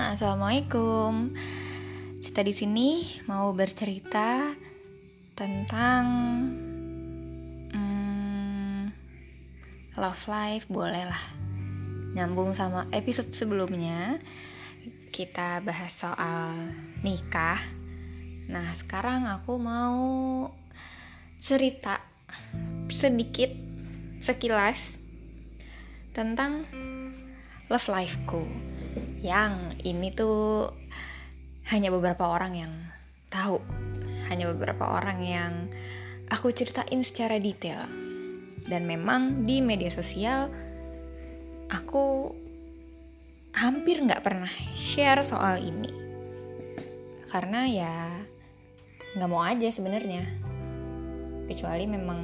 assalamualaikum. Kita di sini mau bercerita tentang hmm, love life, boleh lah. Nyambung sama episode sebelumnya, kita bahas soal nikah. Nah, sekarang aku mau cerita sedikit, sekilas tentang love lifeku yang ini tuh hanya beberapa orang yang tahu. Hanya beberapa orang yang aku ceritain secara detail. Dan memang di media sosial aku hampir nggak pernah share soal ini. Karena ya nggak mau aja sebenarnya. Kecuali memang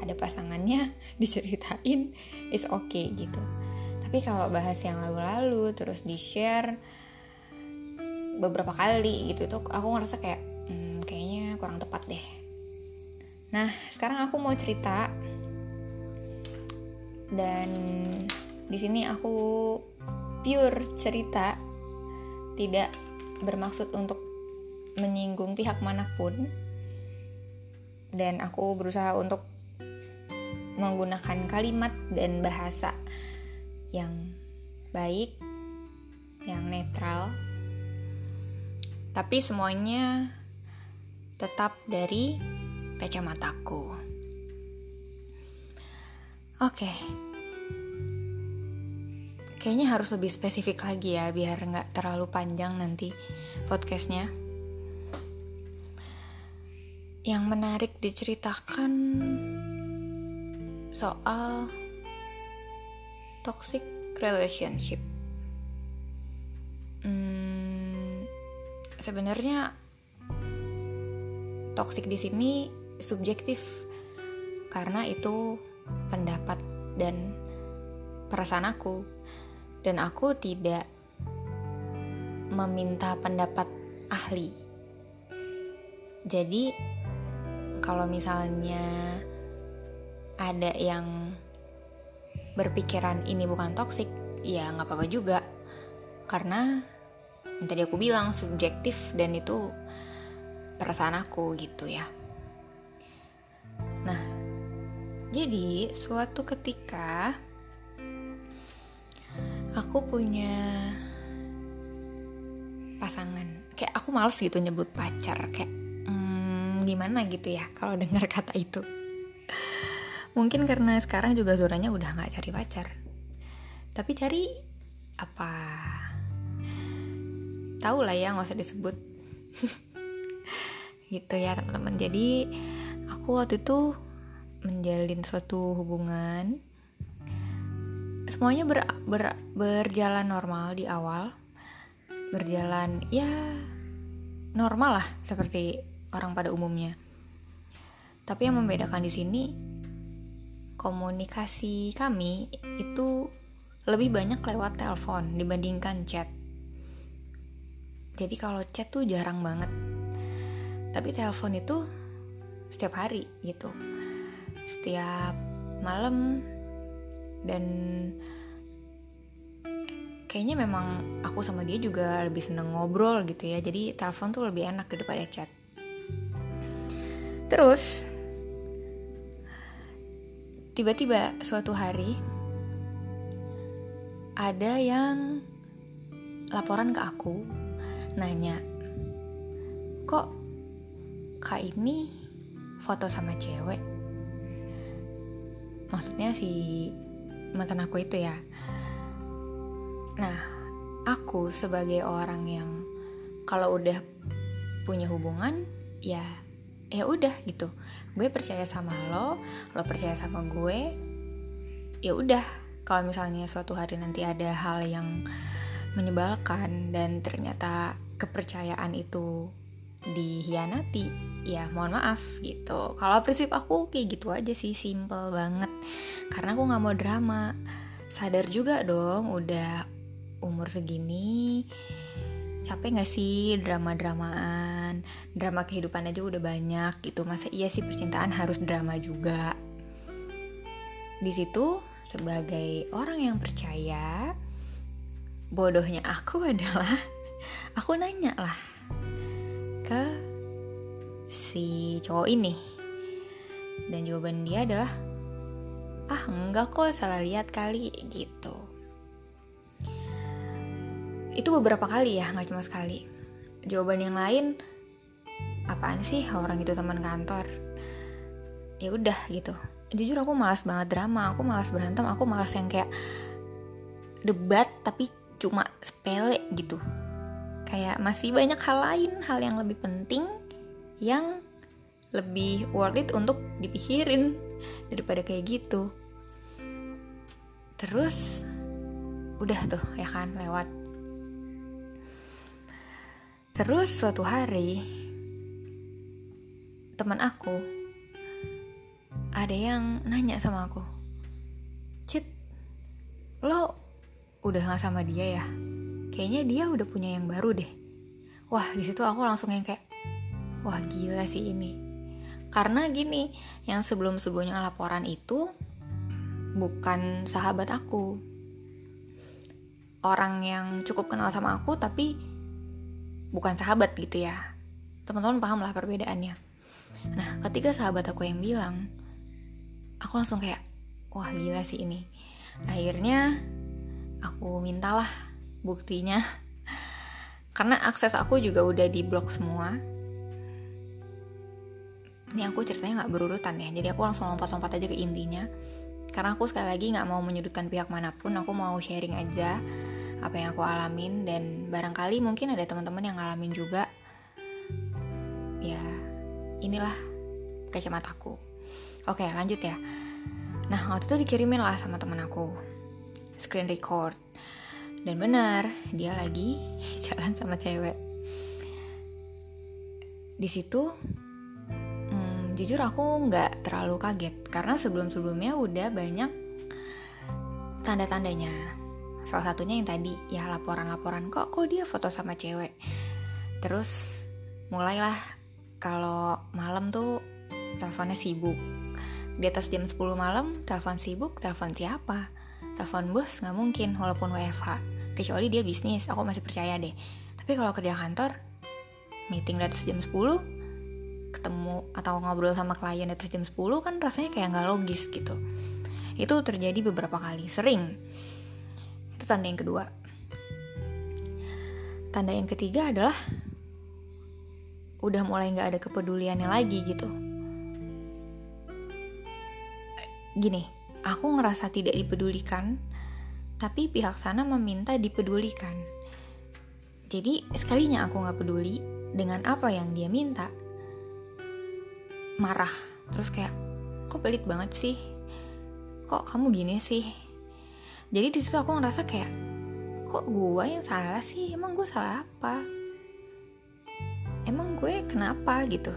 ada pasangannya diceritain is okay gitu tapi kalau bahas yang lalu-lalu terus di share beberapa kali gitu tuh aku ngerasa kayak hmm, kayaknya kurang tepat deh. Nah sekarang aku mau cerita. Dan di sini aku pure cerita tidak bermaksud untuk menyinggung pihak mana pun. Dan aku berusaha untuk menggunakan kalimat dan bahasa yang baik, yang netral, tapi semuanya tetap dari kacamataku. Oke, kayaknya harus lebih spesifik lagi ya, biar nggak terlalu panjang nanti podcastnya. Yang menarik diceritakan soal toxic relationship. Hmm, sebenarnya toxic di sini subjektif karena itu pendapat dan perasaan aku dan aku tidak meminta pendapat ahli. Jadi kalau misalnya ada yang berpikiran ini bukan toxic, ya nggak apa-apa juga. Karena yang tadi aku bilang subjektif dan itu perasaan aku gitu ya. Nah, jadi suatu ketika aku punya pasangan. Kayak aku males gitu nyebut pacar kayak hmm, gimana gitu ya kalau dengar kata itu. Mungkin karena sekarang juga zonanya udah gak cari pacar. Tapi cari apa? Tahu lah ya, nggak usah disebut. gitu ya teman-teman. Jadi aku waktu itu menjalin suatu hubungan. Semuanya ber, ber, berjalan normal di awal. Berjalan ya normal lah seperti orang pada umumnya. Tapi yang membedakan di sini komunikasi kami itu lebih banyak lewat telepon dibandingkan chat. Jadi kalau chat tuh jarang banget. Tapi telepon itu setiap hari gitu. Setiap malam dan kayaknya memang aku sama dia juga lebih seneng ngobrol gitu ya. Jadi telepon tuh lebih enak daripada chat. Terus tiba-tiba suatu hari ada yang laporan ke aku nanya kok kak ini foto sama cewek? Maksudnya si mantan aku itu ya. Nah aku sebagai orang yang kalau udah punya hubungan ya ya udah gitu. Gue percaya sama lo lo percaya sama gue ya udah. Kalau misalnya suatu hari nanti ada hal yang menyebalkan dan ternyata kepercayaan itu dihianati ya mohon maaf gitu. Kalau prinsip aku kayak gitu aja sih simple banget. Karena aku nggak mau drama. Sadar juga dong udah umur segini capek gak sih drama-dramaan? Drama kehidupan aja udah banyak gitu. Masa iya sih percintaan harus drama juga? Di situ sebagai orang yang percaya bodohnya aku adalah aku nanya lah ke si cowok ini. Dan jawaban dia adalah ah enggak kok salah lihat kali gitu itu beberapa kali ya nggak cuma sekali. Jawaban yang lain apaan sih orang itu teman kantor? Ya udah gitu. Jujur aku malas banget drama aku malas berantem aku malas yang kayak debat tapi cuma sepele gitu. Kayak masih banyak hal lain hal yang lebih penting yang lebih worth it untuk dipikirin daripada kayak gitu. Terus udah tuh ya kan lewat terus suatu hari teman aku ada yang nanya sama aku Cit lo udah gak sama dia ya? Kayaknya dia udah punya yang baru deh. Wah di situ aku langsung yang kayak wah gila sih ini. Karena gini yang sebelum sebelumnya laporan itu bukan sahabat aku. Orang yang cukup kenal sama aku tapi bukan sahabat gitu ya. Teman-teman paham lah perbedaannya. Nah ketika sahabat aku yang bilang aku langsung kayak wah gila sih ini. Akhirnya aku mintalah buktinya. Karena akses aku juga udah di blok semua. Ini aku ceritanya nggak berurutan ya jadi aku langsung lompat-lompat aja ke intinya. Karena aku sekali lagi nggak mau menyudutkan pihak mana pun aku mau sharing aja apa yang aku alamin dan barangkali mungkin ada teman-teman yang ngalamin juga. Ya inilah kacamataku. Oke lanjut ya. Nah waktu itu dikirimin lah sama temen aku. Screen record. Dan benar Dia lagi jalan sama cewek. Di situ hmm, Jujur aku nggak terlalu kaget. Karena sebelum-sebelumnya udah banyak Tanda-tandanya Salah satunya yang tadi Ya laporan-laporan Kok kok dia foto sama cewek Terus mulailah kalau malam tuh teleponnya sibuk di atas jam 10 malam, telepon sibuk, telepon siapa? Telepon bos nggak mungkin walaupun WFH. Kecuali dia bisnis, aku masih percaya deh. Tapi kalau kerja kantor, meeting di atas jam 10, ketemu atau ngobrol sama klien di atas jam 10 kan rasanya kayak nggak logis gitu. Itu terjadi beberapa kali, sering. Tanda yang kedua. Tanda yang ketiga adalah udah mulai nggak ada kepeduliannya lagi gitu gini, aku ngerasa tidak dipedulikan, tapi pihak sana meminta dipedulikan. Jadi sekalinya aku nggak peduli dengan apa yang dia minta, marah, terus kayak, kok pelit banget sih? Kok kamu gini sih? Jadi di situ aku ngerasa kayak, kok gue yang salah sih? Emang gue salah apa? Emang gue kenapa gitu?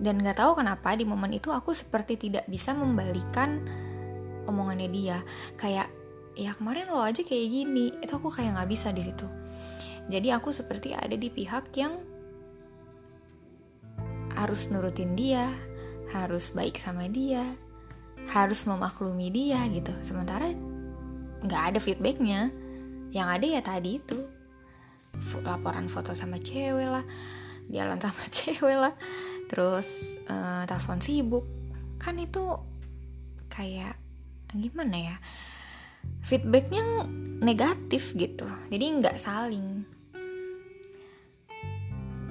Dan gak tahu kenapa di momen itu aku seperti tidak bisa membalikan omongannya dia. Kayak ya kemarin lo aja kayak gini, itu aku kayak gak bisa di situ. Jadi aku seperti ada di pihak yang harus nurutin dia, harus baik sama dia, harus memaklumi dia gitu. Sementara nggak ada feedbacknya, yang ada ya tadi itu. Laporan foto sama cewek lah, jalan sama cewek lah, terus uh, telepon sibuk. Kan itu kayak gimana ya feedbacknya negatif gitu. Jadi nggak saling.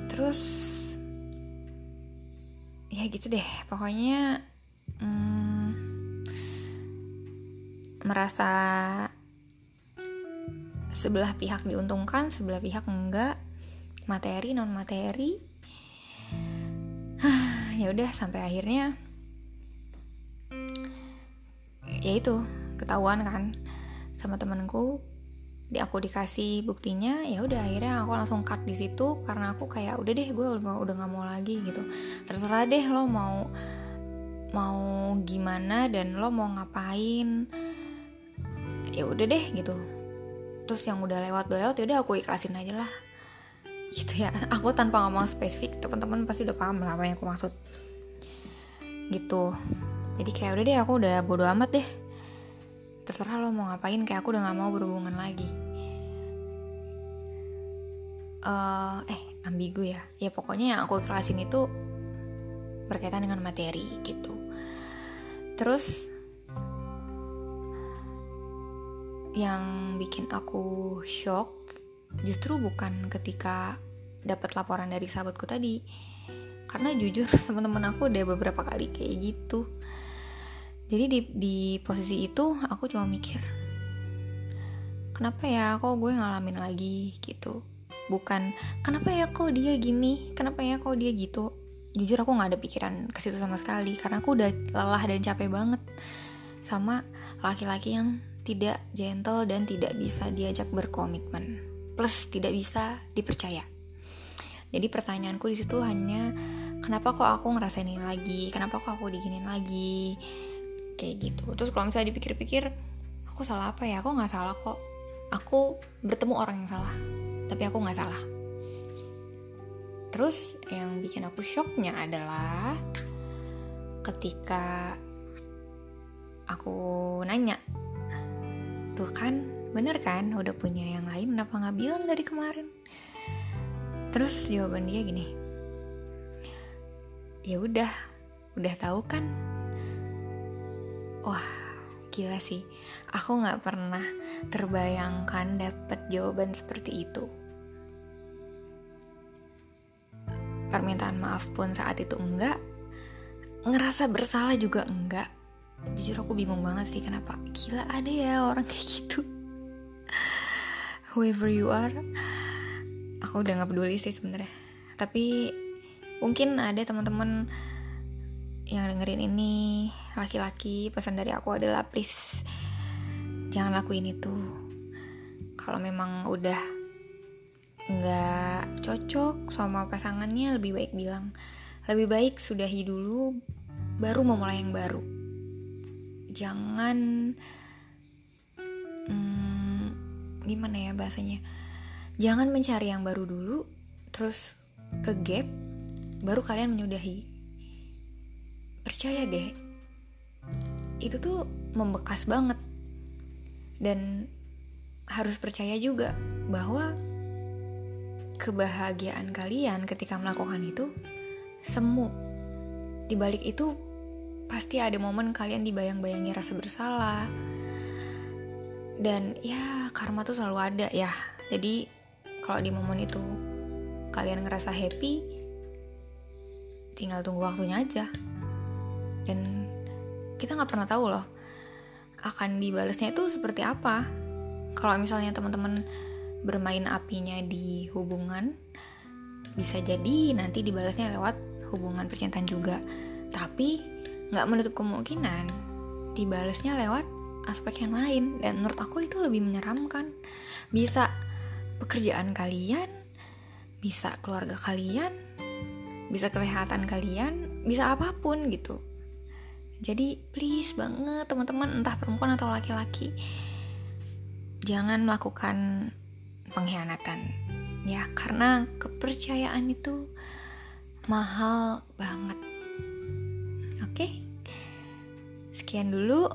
Terus ya gitu deh. Pokoknya hmm, merasa sebelah pihak diuntungkan sebelah pihak enggak materi non materi ya udah sampai akhirnya ya itu ketahuan kan sama temenku di aku dikasih buktinya ya udah akhirnya aku langsung cut di situ karena aku kayak udah deh gue udah nggak mau lagi gitu. Terserah deh lo mau mau gimana dan lo mau ngapain ya udah deh gitu. Terus yang udah lewat udah lewat ya udah aku ikhlasin aja lah. Gitu ya. Aku tanpa ngomong spesifik teman-teman pasti udah paham lah apa yang aku maksud. Gitu. Jadi kayak udah deh aku udah bodo amat deh. Terserah lo mau ngapain kayak aku udah gak mau berhubungan lagi. Uh, eh ambigu ya. Ya pokoknya yang aku kelasin itu berkaitan dengan materi gitu. Terus yang bikin aku shock justru bukan ketika dapat laporan dari sahabatku tadi. Karena jujur teman-teman aku udah beberapa kali kayak gitu. Jadi di, di posisi itu aku cuma mikir kenapa ya kok gue ngalamin lagi? gitu. Bukan kenapa ya kok dia gini? Kenapa ya kok dia gitu? Jujur aku nggak ada pikiran ke situ sama sekali karena aku udah lelah dan capek banget sama laki-laki yang tidak gentle dan tidak bisa diajak berkomitmen. Plus tidak bisa dipercaya. Jadi pertanyaanku di situ hanya kenapa kok aku ngerasain ini lagi? Kenapa kok aku diginin lagi? Kayak gitu. Terus kalau misalnya dipikir-pikir aku salah apa ya? Aku nggak salah kok. Aku bertemu orang yang salah tapi aku nggak salah. Terus yang bikin aku shocknya adalah ketika aku nanya tuh kan? Bener kan? Udah punya yang lain kenapa nggak bilang dari kemarin? Terus jawaban dia gini ya udah udah tahu kan? Wah gila sih. Aku nggak pernah terbayangkan dapat jawaban seperti itu. Permintaan maaf pun saat itu enggak. Ngerasa bersalah juga enggak jujur aku bingung banget sih kenapa? Gila ada ya orang kayak gitu. Whoever you are aku udah nggak peduli sih sebenarnya. Tapi mungkin ada teman-teman yang dengerin ini laki-laki pesan dari aku adalah please jangan lakuin itu. Kalau memang udah nggak cocok sama pasangannya lebih baik bilang. Lebih baik sudahi dulu baru memulai yang baru jangan hmm, gimana ya bahasanya? Jangan mencari yang baru dulu terus ke gap baru kalian menyudahi. Percaya deh itu tuh membekas banget. Dan harus percaya juga bahwa kebahagiaan kalian ketika melakukan itu semu. Dibalik itu pasti ada momen kalian dibayang-bayangi rasa bersalah. Dan ya karma tuh selalu ada ya. Jadi kalau di momen itu kalian ngerasa happy tinggal tunggu waktunya aja. Dan kita nggak pernah tahu loh akan dibalasnya itu seperti apa. Kalau misalnya teman-teman bermain apinya di hubungan bisa jadi nanti dibalasnya lewat hubungan percintaan juga. Tapi nggak menutup kemungkinan dibalasnya lewat aspek yang lain. Dan menurut aku itu lebih menyeramkan. Bisa pekerjaan kalian bisa keluarga kalian bisa kesehatan kalian bisa apa pun gitu. Jadi please banget teman-teman entah perempuan atau laki-laki jangan melakukan pengkhianatan. Ya karena kepercayaan itu mahal banget sekian dulu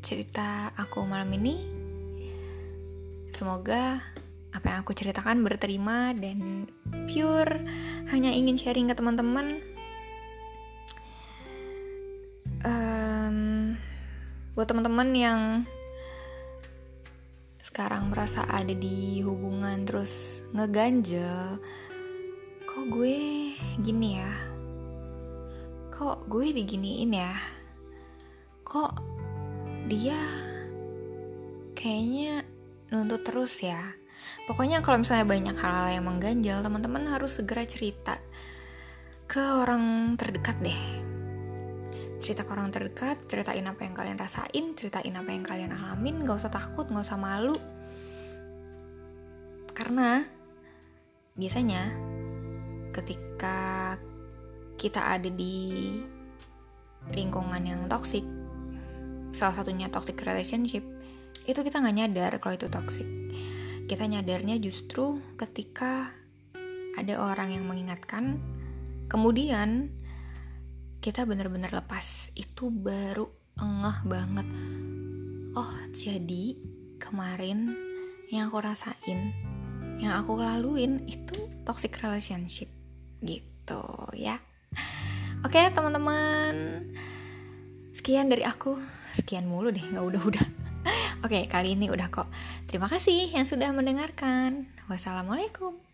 cerita aku malam ini. Semoga apa yang aku ceritakan berterima dan pure hanya ingin sharing ke teman-teman. Um, buat teman-teman yang sekarang merasa ada di hubungan terus ngeganjel, kok gue gini ya? Kok gue diginiin ya? Kok dia kayaknya nuntut terus ya? Pokoknya kalau misalnya banyak hal-hal yang mengganjal teman-teman harus segera cerita ke orang terdekat deh. Cerita ke orang terdekat ceritain apa yang kalian rasain ceritain apa yang kalian alamin. Gak usah takut gak usah malu. Karena biasanya ketika kita ada di lingkungan yang toksik salah satunya toxic relationship itu kita nggak nyadar kalau itu toxic. Kita nyadarnya justru ketika ada orang yang mengingatkan kemudian kita benar-benar lepas. Itu baru engah banget. Oh jadi kemarin yang aku rasain yang aku laluin itu toxic relationship. Gitu ya. Oke teman-teman sekian dari aku. Sekian mulu deh nggak udah udah oke kali ini udah kok. Terima kasih yang sudah mendengarkan. Wassalamualaikum